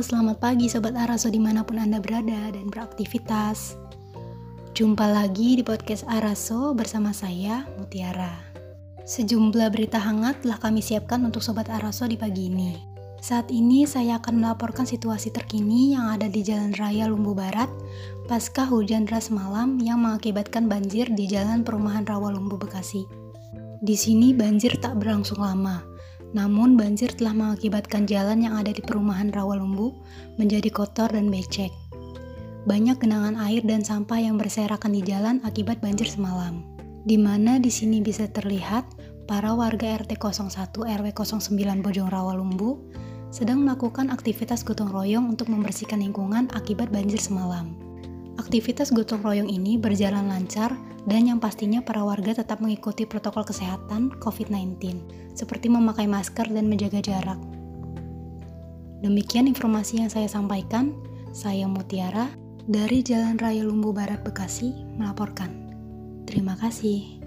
selamat pagi Sobat Araso di mana pun Anda berada dan beraktivitas. Jumpa lagi di podcast Araso bersama saya, Mutiara. Sejumlah berita hangat telah kami siapkan untuk Sobat Araso di pagi ini. Saat ini saya akan melaporkan situasi terkini yang ada di Jalan Raya Lumbu Barat pasca hujan deras malam yang mengakibatkan banjir di Jalan Perumahan Rawa Lumbu Bekasi. Di sini banjir tak berlangsung lama, namun banjir telah mengakibatkan jalan yang ada di perumahan Rawalumbu menjadi kotor dan becek. Banyak genangan air dan sampah yang berserakan di jalan akibat banjir semalam. Di mana di sini bisa terlihat para warga RT 01 RW 09 Bojong Rawalumbu sedang melakukan aktivitas gotong royong untuk membersihkan lingkungan akibat banjir semalam. Aktivitas gotong royong ini berjalan lancar dan yang pastinya para warga tetap mengikuti protokol kesehatan COVID-19, seperti memakai masker dan menjaga jarak. Demikian informasi yang saya sampaikan. Saya Mutiara dari Jalan Raya Lumbu Barat Bekasi melaporkan. Terima kasih.